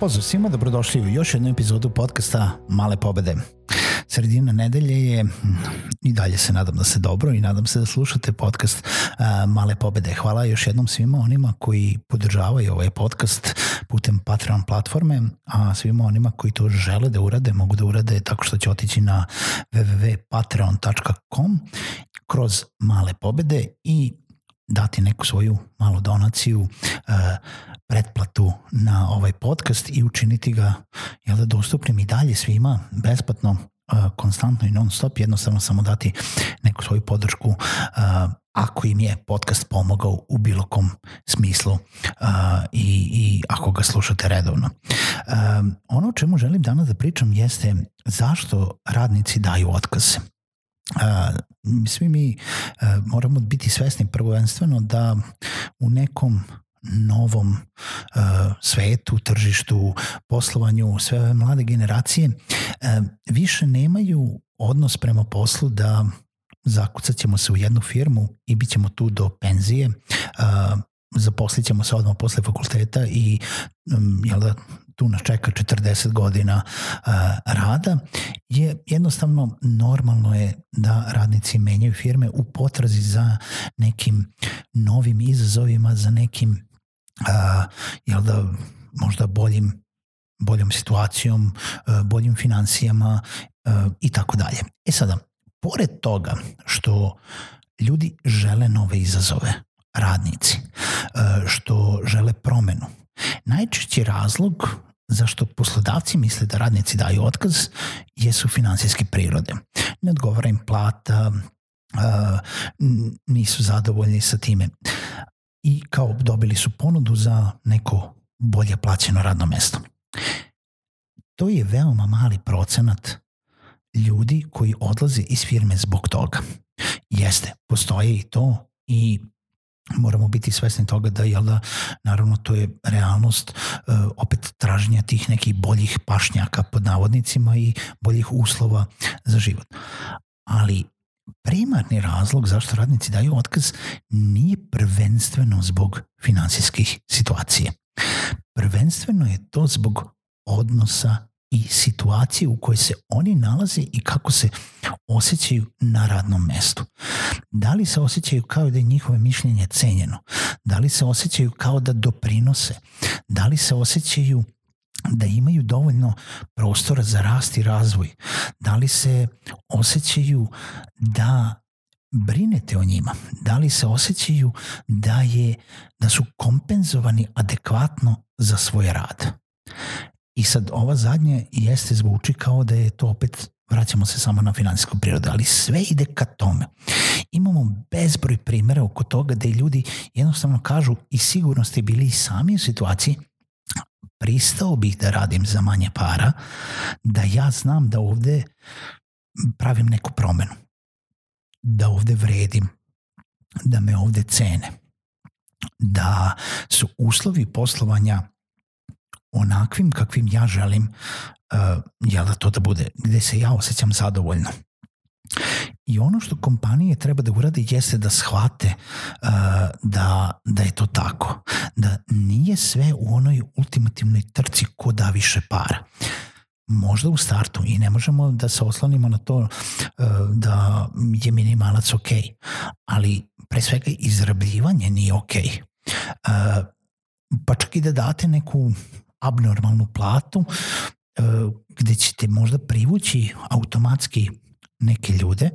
Pozdrav svima, dobrodošli u još jednu epizodu podcasta Male pobede. Sredina nedelje je, hm, i dalje se nadam da se dobro i nadam se da slušate podcast Male pobede. Hvala još jednom svima onima koji podržavaju ovaj podcast putem Patreon platforme, a svima onima koji to žele da urade, mogu da urade tako što će otići na www.patreon.com kroz male pobede i dati neku svoju malu donaciju, e, pretplatu na ovaj podcast i učiniti ga jel da, dostupnim i dalje svima besplatno e, konstantno i non stop, jednostavno samo dati neku svoju podršku e, ako im je podcast pomogao u bilo kom smislu i, i ako ga slušate redovno. ono o čemu želim danas da pričam jeste zašto radnici daju otkaze a, svi mi a, moramo biti svesni prvenstveno da u nekom novom uh, svetu, tržištu, poslovanju, sve ove mlade generacije uh, više nemaju odnos prema poslu da zakucat ćemo se u jednu firmu i bit ćemo tu do penzije, uh, zaposlit ćemo se odmah posle fakulteta i um, jel da, tu nas čeka 40 godina uh, rada, je jednostavno normalno je da radnici menjaju firme u potrazi za nekim novim izazovima, za nekim uh, jel da, možda boljim boljom situacijom, uh, boljim financijama i tako dalje. E sada, pored toga što ljudi žele nove izazove, radnici, što žele promenu, Najčešći razlog zašto poslodavci misle da radnici daju otkaz jesu finansijske prirode. Ne odgovara im plata, nisu zadovoljni sa time i kao dobili su ponudu za neko bolje plaćeno radno mesto. To je veoma mali procenat ljudi koji odlaze iz firme zbog toga. Jeste, postoje i to i moramo biti svesni toga da, jel da, naravno to je realnost e, opet traženja tih nekih boljih pašnjaka pod navodnicima i boljih uslova za život. Ali primarni razlog zašto radnici daju otkaz nije prvenstveno zbog finansijskih situacije. Prvenstveno je to zbog odnosa i situacije u kojoj se oni nalaze i kako se osjećaju na radnom mestu. Da li se osjećaju kao da je njihove mišljenje cenjeno? Da li se osjećaju kao da doprinose? Da li se osjećaju da imaju dovoljno prostora za rast i razvoj? Da li se osjećaju da brinete o njima? Da li se osjećaju da, je, da su kompenzovani adekvatno za svoj rad? I sad ova zadnje jeste zvuči kao da je to opet vraćamo se samo na finansijsku prirodu, ali sve ide ka tome. Imamo bezbroj primjera oko toga da ljudi jednostavno kažu i sigurno ste bili i sami u situaciji pristao bih da radim za manje para, da ja znam da ovde pravim neku promenu, da ovde vredim, da me ovde cene, da su uslovi poslovanja onakvim kakvim ja želim uh, jel da to da bude, gde se ja osjećam zadovoljno. I ono što kompanije treba da urade jeste da shvate uh, da, da je to tako. Da nije sve u onoj ultimativnoj trci ko da više para. Možda u startu i ne možemo da se oslonimo na to uh, da je minimalac ok, ali pre svega izrabljivanje nije ok. Uh, pa čak i da date neku abnormalnu platu e, gde ćete možda privući automatski neke ljude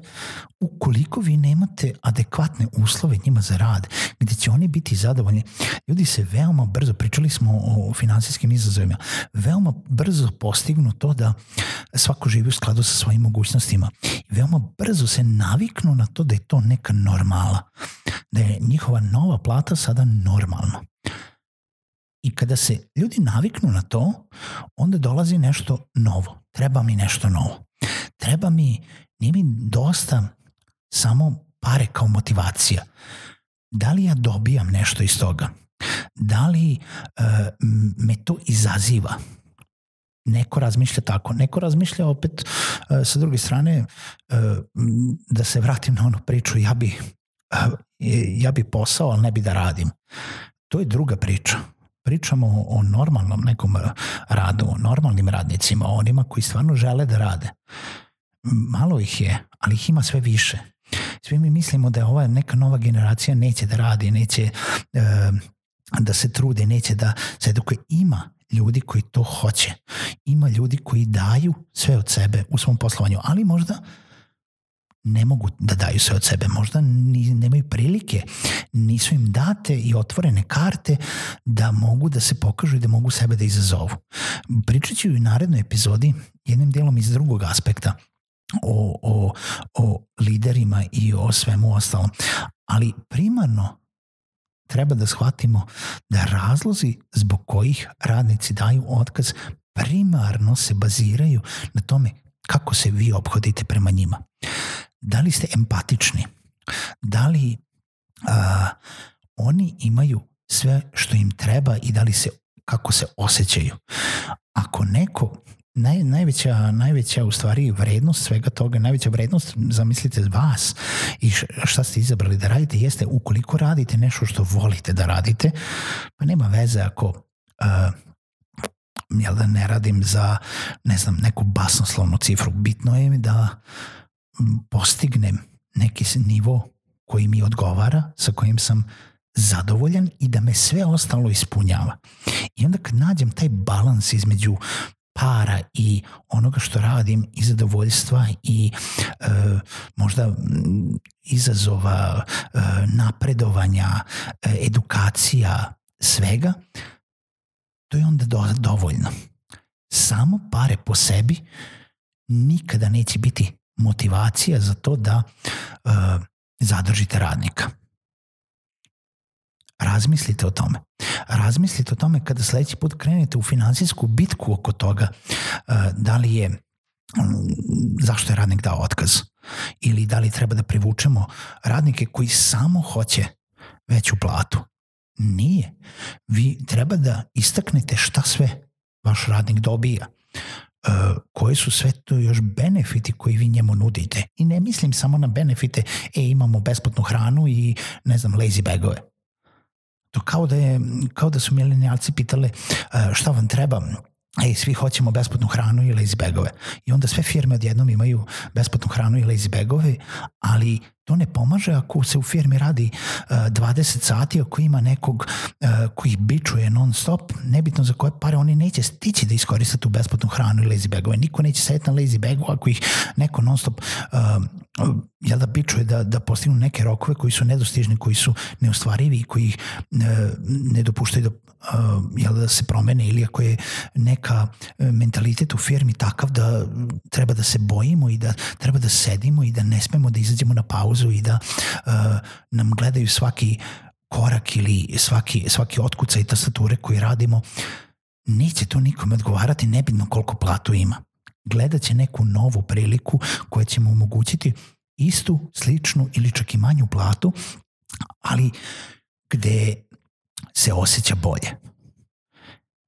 ukoliko vi nemate adekvatne uslove njima za rad, gde će oni biti zadovoljni. Ljudi se veoma brzo, pričali smo o finansijskim izazovima, veoma brzo postignu to da svako živi u skladu sa svojim mogućnostima. veoma brzo se naviknu na to da je to neka normala. Da je njihova nova plata sada normalna. I kada se ljudi naviknu na to, onda dolazi nešto novo. Treba mi nešto novo. Treba mi, nije mi dosta samo pare kao motivacija. Da li ja dobijam nešto iz toga? Da li e, me to izaziva? Neko razmišlja tako, neko razmišlja opet e, sa druge strane e, da se vratim na onu priču ja bi, e, ja bi posao, ali ne bi da radim. To je druga priča pričamo o normalnom nekom radu, o normalnim radnicima, o onima koji stvarno žele da rade. Malo ih je, ali ih ima sve više. Svi mi mislimo da ova neka nova generacija neće da radi, neće e, da se trude, neće da se edukuje. Ima ljudi koji to hoće. Ima ljudi koji daju sve od sebe u svom poslovanju, ali možda ne mogu da daju sve od sebe, možda ni, nemaju prilike, nisu im date i otvorene karte da mogu da se pokažu i da mogu sebe da izazovu. Pričat ću i u narednoj epizodi jednim delom iz drugog aspekta o, o, o liderima i o svemu ostalom. Ali primarno treba da shvatimo da razlozi zbog kojih radnici daju otkaz primarno se baziraju na tome kako se vi obhodite prema njima da li ste empatični, da li a, oni imaju sve što im treba i da li se, kako se osjećaju. Ako neko naj, najveća, najveća u stvari vrednost svega toga, najveća vrednost, zamislite vas i šta ste izabrali da radite, jeste ukoliko radite nešto što volite da radite, pa nema veze ako uh, jel da ne radim za, ne znam, neku basnoslovnu cifru. Bitno je mi da postignem neki nivo koji mi odgovara, sa kojim sam zadovoljan i da me sve ostalo ispunjava. I onda kad nađem taj balans između para i onoga što radim i zadovoljstva i e, možda izazova, e, napredovanja, e, edukacija, svega, to je onda do, dovoljno. Samo pare po sebi nikada neće biti motivacija za to da e, zadržite radnika. Razmislite o tome. Razmislite o tome kada sledeći put krenete u finansijsku bitku oko toga e, da li je zašto je radnik dao otkaz ili da li treba da privučemo radnike koji samo hoće veću platu. Nije. Vi treba da istaknete šta sve vaš radnik dobija. Uh, koji su sve tu još benefiti koji vi njemu nudite. I ne mislim samo na benefite, e, imamo besplatnu hranu i, ne znam, lazy bagove. To kao da, je, kao da su milenijalci pitale uh, šta vam treba, E, svi hoćemo besplatnu hranu i lazy bagove. I onda sve firme odjednom imaju besplatnu hranu i lazy bagove, ali To ne pomaže ako se u firmi radi 20 eh, sati, ako ima nekog eh, koji bičuje non stop, nebitno za koje pare, oni neće stići da iskoriste tu besplatnu hranu i lazy bagove. Niko neće sedeti na lazy bagu ako ih neko non stop uh, eh, jel da bičuje da, da postignu neke rokove koji su nedostižni, koji su neostvarivi i koji ne dopuštaju da, uh, jel da se promene ili ako je neka mentalitet u firmi takav da treba da se bojimo i da treba da sedimo i da ne smemo da izađemo na pauzu pauzu i da uh, nam gledaju svaki korak ili svaki, svaki otkuca i tastature koji radimo, neće to nikome odgovarati, nebitno koliko platu ima. Gledat će neku novu priliku koja će mu omogućiti istu, sličnu ili čak i manju platu, ali gde se osjeća bolje.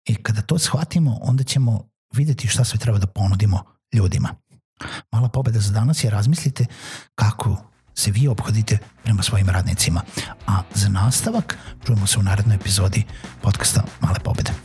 I e, kada to shvatimo, onda ćemo videti šta sve treba da ponudimo ljudima. Mala pobeda za danas je razmislite kako se vi obhodite prema svojim radnicima. A za nastavak čujemo se u narednoj epizodi podcasta Male pobede.